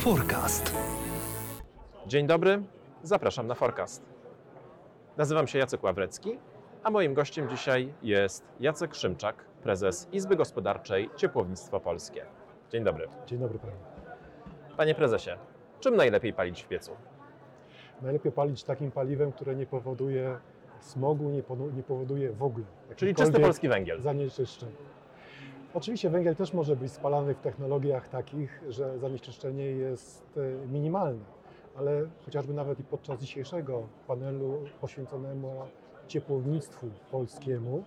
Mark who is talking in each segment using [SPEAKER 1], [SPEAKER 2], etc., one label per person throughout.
[SPEAKER 1] Forecast.
[SPEAKER 2] Dzień dobry, zapraszam na Forecast. Nazywam się Jacek Ławrecki, a moim gościem dzisiaj jest Jacek Szymczak, prezes Izby Gospodarczej Ciepłownictwo Polskie. Dzień dobry.
[SPEAKER 3] Dzień dobry panu.
[SPEAKER 2] Panie prezesie, czym najlepiej palić w piecu?
[SPEAKER 3] Najlepiej palić takim paliwem, które nie powoduje smogu, nie, powo- nie powoduje w ogóle
[SPEAKER 2] Czyli czysty polski węgiel.
[SPEAKER 3] zanieczyszczeń. Oczywiście węgiel też może być spalany w technologiach takich, że zanieczyszczenie jest e, minimalne, ale chociażby nawet i podczas dzisiejszego panelu poświęconemu ciepłownictwu polskiemu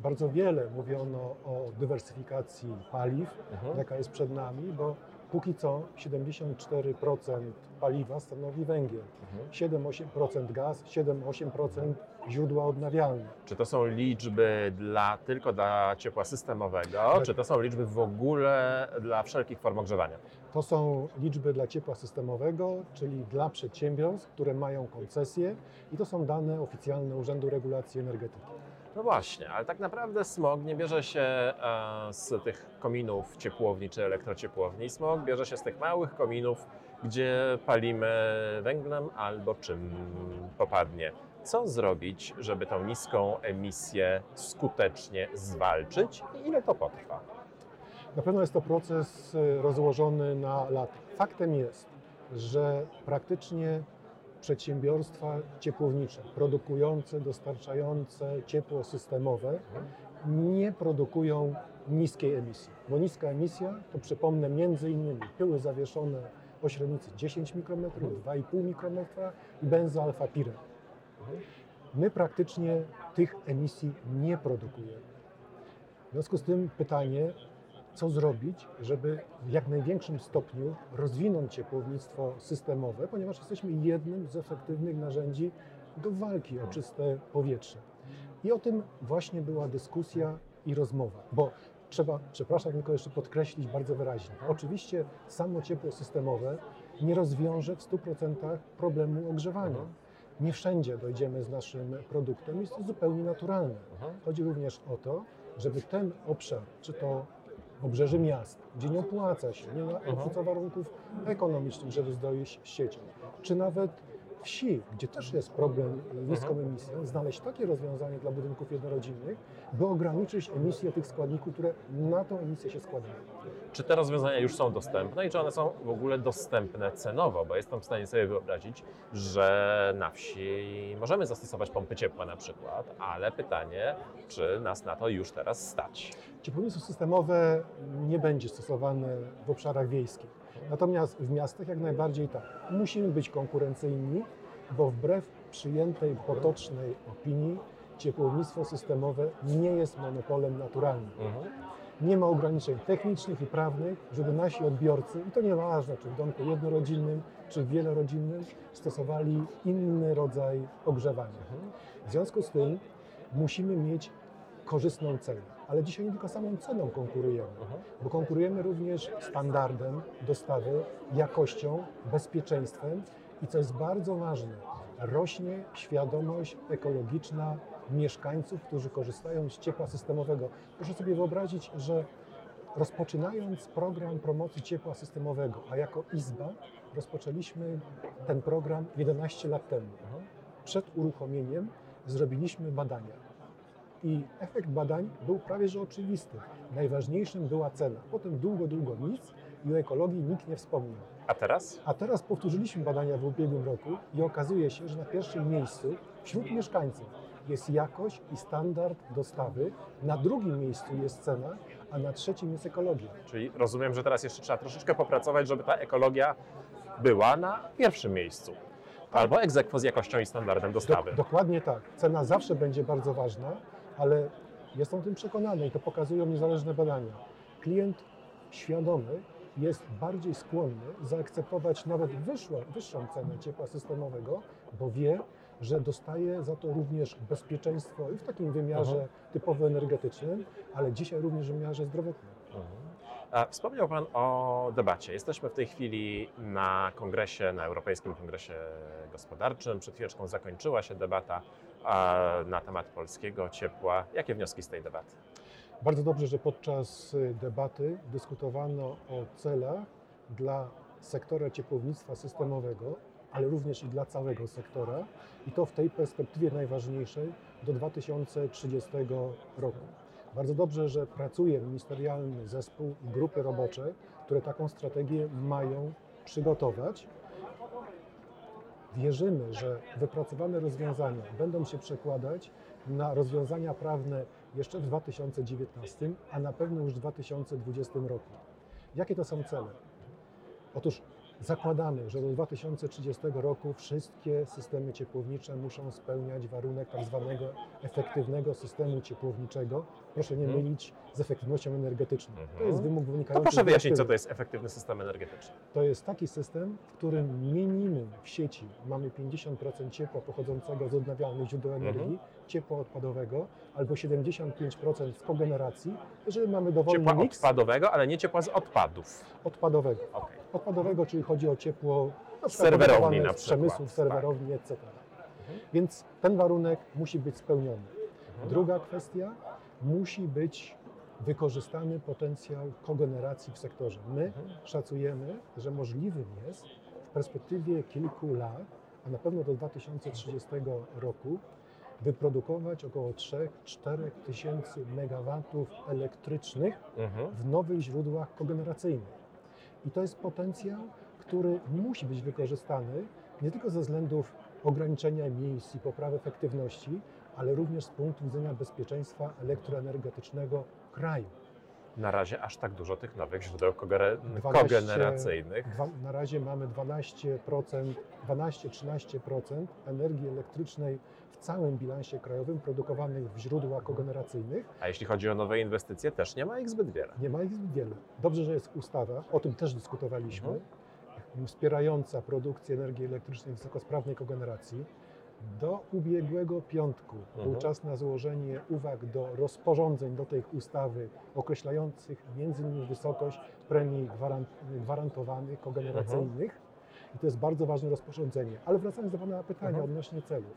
[SPEAKER 3] bardzo wiele mówiono o dywersyfikacji paliw,
[SPEAKER 2] Mhm.
[SPEAKER 3] jaka jest przed nami, bo póki co 74% paliwa stanowi węgiel,
[SPEAKER 2] Mhm.
[SPEAKER 3] 7-8% gaz, 7-8% źródła odnawialne.
[SPEAKER 2] Czy to są liczby dla, tylko dla ciepła systemowego,
[SPEAKER 3] Tak.
[SPEAKER 2] czy to są liczby w ogóle dla wszelkich form ogrzewania?
[SPEAKER 3] To są liczby dla ciepła systemowego, czyli dla przedsiębiorstw, które mają koncesje i to są dane oficjalne Urzędu Regulacji Energetyki.
[SPEAKER 2] No właśnie, ale tak naprawdę smog nie bierze się e, z tych kominów ciepłowni czy elektrociepłowni. Smog bierze się z tych małych kominów, gdzie palimy węglem albo czym popadnie. Co zrobić, żeby tą niską emisję skutecznie zwalczyć i ile to potrwa?
[SPEAKER 3] Na pewno jest to proces y, rozłożony na lata. Faktem jest, że praktycznie przedsiębiorstwa ciepłownicze, produkujące, dostarczające ciepło systemowe, nie produkują niskiej emisji. Bo niska emisja to przypomnę między innymi pyły zawieszone o średnicy 10 mikrometrów, 2,5 mikrometra i benzoalfa-piren. My praktycznie tych emisji nie produkujemy. W związku z tym pytanie, co zrobić, żeby w jak największym stopniu rozwinąć ciepłownictwo systemowe, ponieważ jesteśmy jednym z efektywnych narzędzi do walki o czyste powietrze. I o tym właśnie była dyskusja i rozmowa, bo trzeba, przepraszam, tylko jeszcze podkreślić bardzo wyraźnie. Oczywiście samo ciepło systemowe nie rozwiąże w 100% problemu ogrzewania. Nie wszędzie dojdziemy z naszym produktem, jest to zupełnie naturalne. Chodzi również o to, żeby ten obszar, czy to obrzeży miast, gdzie nie opłaca się, nie ma odrzuca warunków ekonomicznych, żeby zdojść z siecią, czy nawet wsi, gdzie też jest problem z niską emisją, znaleźć takie rozwiązanie dla budynków jednorodzinnych, by ograniczyć emisję tych składników, które na tą emisję się składają.
[SPEAKER 2] Czy te rozwiązania już są dostępne i czy one są w ogóle dostępne cenowo? Bo jestem w stanie sobie wyobrazić, że na wsi możemy zastosować pompy ciepła na przykład, ale pytanie, czy nas na to już teraz stać?
[SPEAKER 3] Ciepłownictwo systemowe nie będzie stosowane w obszarach wiejskich. Natomiast w miastach jak najbardziej tak. Musimy być konkurencyjni, bo wbrew przyjętej potocznej opinii ciepłownictwo systemowe nie jest monopolem naturalnym. Nie ma ograniczeń technicznych i prawnych, żeby nasi odbiorcy, i to nieważne czy w domku jednorodzinnym, czy wielorodzinnym, stosowali inny rodzaj ogrzewania. W związku z tym musimy mieć korzystną cenę. Ale dzisiaj nie tylko samą ceną konkurujemy, bo konkurujemy również standardem dostawy, jakością, bezpieczeństwem i co jest bardzo ważne, rośnie świadomość ekologiczna mieszkańców, którzy korzystają z ciepła systemowego. Proszę sobie wyobrazić, że rozpoczynając program promocji ciepła systemowego, a jako Izba rozpoczęliśmy ten program 11 lat temu. Przed uruchomieniem zrobiliśmy badania. I efekt badań był prawie że oczywisty. Najważniejszym była cena. Potem długo, długo nic i o ekologii nikt nie wspomniał.
[SPEAKER 2] A teraz?
[SPEAKER 3] A teraz powtórzyliśmy badania w ubiegłym roku i okazuje się, że na pierwszym miejscu wśród mieszkańców jest jakość i standard dostawy, na drugim miejscu jest cena, a na trzecim jest ekologia.
[SPEAKER 2] Czyli rozumiem, że teraz jeszcze trzeba troszeczkę popracować, żeby ta ekologia była na pierwszym miejscu. Albo egzekwo z jakością i standardem dostawy.
[SPEAKER 3] Dok- dokładnie tak. Cena zawsze będzie bardzo ważna, ale jestem o tym przekonany i to pokazują niezależne badania. Klient świadomy jest bardziej skłonny zaakceptować nawet wyższą, wyższą cenę ciepła systemowego, bo wie, że dostaje za to również bezpieczeństwo i w takim wymiarze
[SPEAKER 2] Mhm.
[SPEAKER 3] typowo energetycznym, ale dzisiaj również w wymiarze zdrowotnym.
[SPEAKER 2] A Wspomniał Pan o debacie. Jesteśmy w tej chwili na kongresie, na Europejskim Kongresie Gospodarczym. Przed chwileczką zakończyła się debata na temat polskiego ciepła. Jakie wnioski z tej debaty?
[SPEAKER 3] Bardzo dobrze, że podczas y, debaty dyskutowano o celach dla sektora ciepłownictwa systemowego, ale również i dla całego sektora i to w tej perspektywie najważniejszej do 2030 roku. Bardzo dobrze, że pracuje ministerialny zespół i grupy robocze, które taką strategię mają przygotować. Wierzymy, że wypracowane rozwiązania będą się przekładać na rozwiązania prawne jeszcze w 2019, a na pewno już w 2020 roku. Jakie to są cele? Otóż zakładamy, że do 2030 roku wszystkie systemy ciepłownicze muszą spełniać warunek tak zwanego efektywnego systemu ciepłowniczego. Proszę nie
[SPEAKER 2] Mhm.
[SPEAKER 3] mylić z efektywnością energetyczną. To
[SPEAKER 2] Mhm.
[SPEAKER 3] jest wymóg
[SPEAKER 2] To
[SPEAKER 3] wynikający
[SPEAKER 2] proszę
[SPEAKER 3] z
[SPEAKER 2] wyjaśnić, co to jest efektywny system energetyczny.
[SPEAKER 3] To jest taki system, w którym minimum w sieci mamy 50% ciepła pochodzącego z odnawialnych źródeł
[SPEAKER 2] Mhm.
[SPEAKER 3] Ciepła odpadowego, albo 75% z kogeneracji, jeżeli mamy dowolny
[SPEAKER 2] Ciepła
[SPEAKER 3] miks
[SPEAKER 2] odpadowego, ale nie ciepła z odpadów.
[SPEAKER 3] odpadowego.
[SPEAKER 2] Okej.
[SPEAKER 3] Odpadowego, czyli chodzi o ciepło na
[SPEAKER 2] Z
[SPEAKER 3] przykład
[SPEAKER 2] serwerowni
[SPEAKER 3] produkowane
[SPEAKER 2] na
[SPEAKER 3] z
[SPEAKER 2] przykład,
[SPEAKER 3] serwerowni, etc. Więc ten warunek musi być spełniony.
[SPEAKER 2] Mhm.
[SPEAKER 3] Druga kwestia, musi być wykorzystany potencjał kogeneracji w sektorze. My
[SPEAKER 2] Mhm.
[SPEAKER 3] szacujemy, że możliwym jest w perspektywie kilku lat, a na pewno do 2030 roku, wyprodukować około 3-4 tysięcy megawatów elektrycznych
[SPEAKER 2] Mhm.
[SPEAKER 3] w nowych źródłach kogeneracyjnych. I to jest potencjał, który musi być wykorzystany nie tylko ze względów ograniczenia emisji, poprawy efektywności, ale również z punktu widzenia bezpieczeństwa elektroenergetycznego kraju.
[SPEAKER 2] Na razie aż tak dużo tych nowych źródeł kogere-
[SPEAKER 3] 12
[SPEAKER 2] kogeneracyjnych.
[SPEAKER 3] Na razie mamy 12%, 12-13% energii elektrycznej w całym bilansie krajowym produkowanych w źródłach kogeneracyjnych.
[SPEAKER 2] A jeśli chodzi o nowe inwestycje, też nie ma ich zbyt wiele.
[SPEAKER 3] Nie ma ich zbyt wiele. Dobrze, że jest ustawa, o tym też dyskutowaliśmy,
[SPEAKER 2] Mhm.
[SPEAKER 3] wspierająca produkcję energii elektrycznej wysokosprawnej kogeneracji. Do ubiegłego piątku był
[SPEAKER 2] Mhm.
[SPEAKER 3] czas na złożenie uwag do rozporządzeń do tej ustawy określających m.in. wysokość premii gwaran- gwarantowanych kogeneracyjnych. I to jest bardzo ważne rozporządzenie. Ale wracając do Pana pytania
[SPEAKER 2] Mhm.
[SPEAKER 3] odnośnie celów,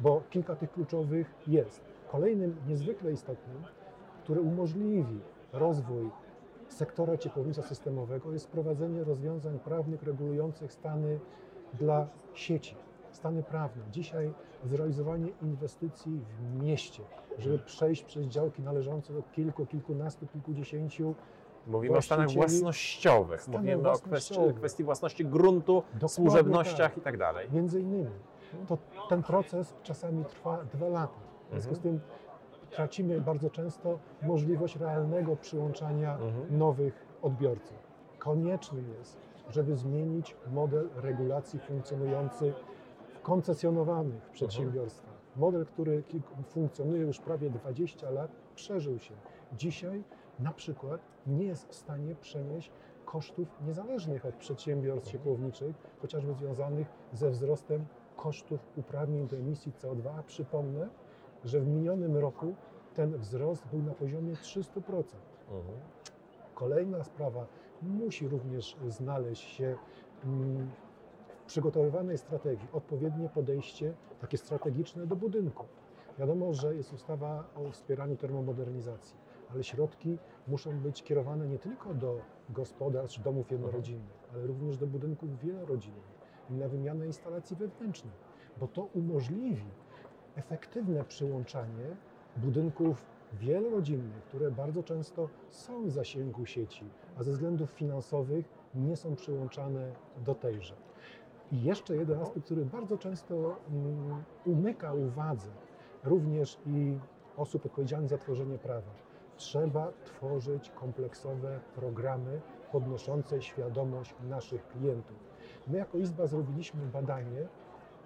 [SPEAKER 3] bo kilka tych kluczowych jest. Kolejnym niezwykle istotnym, który umożliwi rozwój sektora ciepłownictwa systemowego jest wprowadzenie rozwiązań prawnych regulujących stany dla sieci, stany prawne. Dzisiaj zrealizowanie inwestycji w mieście, żeby przejść przez działki należące do kilku, kilkunastu, kilkudziesięciu,
[SPEAKER 2] Mówimy o stanach własnościowych,
[SPEAKER 3] Stanach
[SPEAKER 2] mówimy o kwestii,
[SPEAKER 3] własnościowych.
[SPEAKER 2] kwestii własności gruntu,
[SPEAKER 3] Dokładnie
[SPEAKER 2] służebnościach
[SPEAKER 3] tak.
[SPEAKER 2] i tak dalej.
[SPEAKER 3] między innymi. To ten proces czasami trwa dwa lata. W związku z tym tracimy bardzo często możliwość realnego przyłączania
[SPEAKER 2] Mhm.
[SPEAKER 3] nowych odbiorców. Koniecznym jest, żeby zmienić model regulacji funkcjonujący koncesjonowanych przedsiębiorstwach. Model, który funkcjonuje już prawie 20 lat, przeżył się. Dzisiaj na przykład nie jest w stanie przenieść kosztów niezależnych od przedsiębiorstw ciepłowniczych, chociażby związanych ze wzrostem kosztów uprawnień do emisji CO2. A Przypomnę, że w minionym roku ten wzrost był na poziomie 300%.
[SPEAKER 2] Mhm.
[SPEAKER 3] Kolejna sprawa musi również znaleźć się mm, przygotowywanej strategii, odpowiednie podejście takie strategiczne do budynku. Wiadomo, że jest ustawa o wspieraniu termomodernizacji, ale środki muszą być kierowane nie tylko do gospodarstw, domów jednorodzinnych, ale również do budynków wielorodzinnych i na wymianę instalacji wewnętrznych, bo to umożliwi efektywne przyłączanie budynków wielorodzinnych, które bardzo często są w zasięgu sieci, a ze względów finansowych nie są przyłączane do tejże. I jeszcze jeden aspekt, który bardzo często mm, umyka uwadze również i osób odpowiedzialnych za tworzenie prawa. Trzeba tworzyć kompleksowe programy podnoszące świadomość naszych klientów. My jako Izba zrobiliśmy badanie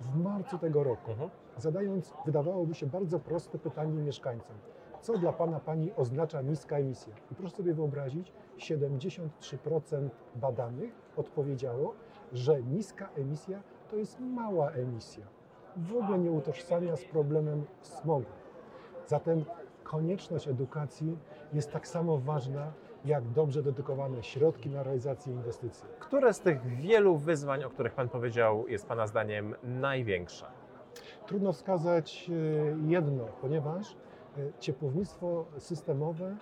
[SPEAKER 3] w marcu tego roku
[SPEAKER 2] Mhm.
[SPEAKER 3] zadając, wydawałoby się, bardzo proste pytanie mieszkańcom. Co dla Pana, Pani oznacza niska emisja? I proszę sobie wyobrazić, 73% badanych odpowiedziało, że niska emisja to jest mała emisja. W ogóle nie utożsamia z problemem smogu. Zatem konieczność edukacji jest tak samo ważna, jak dobrze dedykowane środki na realizację inwestycji.
[SPEAKER 2] Które z tych wielu wyzwań, o których Pan powiedział, jest Pana zdaniem największe?
[SPEAKER 3] Trudno wskazać e, jedno, ponieważ e, ciepłownictwo systemowe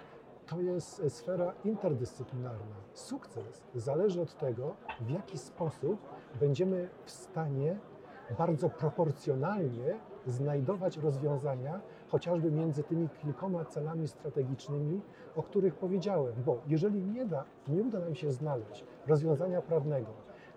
[SPEAKER 3] to jest sfera interdyscyplinarna. Sukces zależy od tego, w jaki sposób będziemy w stanie bardzo proporcjonalnie znajdować rozwiązania, chociażby między tymi kilkoma celami strategicznymi, o których powiedziałem. Bo jeżeli nie, da, nie uda nam się znaleźć rozwiązania prawnego,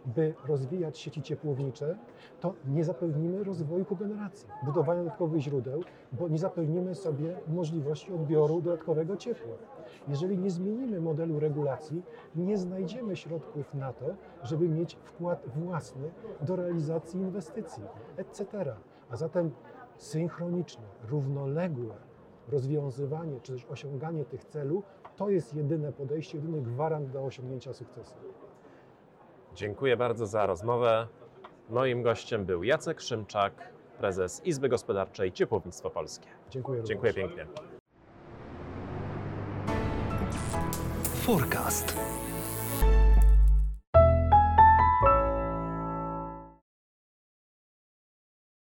[SPEAKER 3] by rozwijać sieci ciepłownicze, to nie zapewnimy rozwoju kogeneracji, budowania dodatkowych źródeł, bo nie zapewnimy sobie możliwości odbioru dodatkowego ciepła. Jeżeli nie zmienimy modelu regulacji, nie znajdziemy środków na to, żeby mieć wkład własny do realizacji inwestycji, etc. A zatem synchroniczne, równoległe rozwiązywanie czy też osiąganie tych celów to jest jedyne podejście, jedyny gwarant do osiągnięcia sukcesu.
[SPEAKER 2] Dziękuję bardzo za rozmowę. Moim gościem był Jacek Szymczak, prezes Izby Gospodarczej Ciepłownictwo Polskie.
[SPEAKER 3] Dziękuję również.
[SPEAKER 2] Dziękuję pięknie.
[SPEAKER 1] Forecast.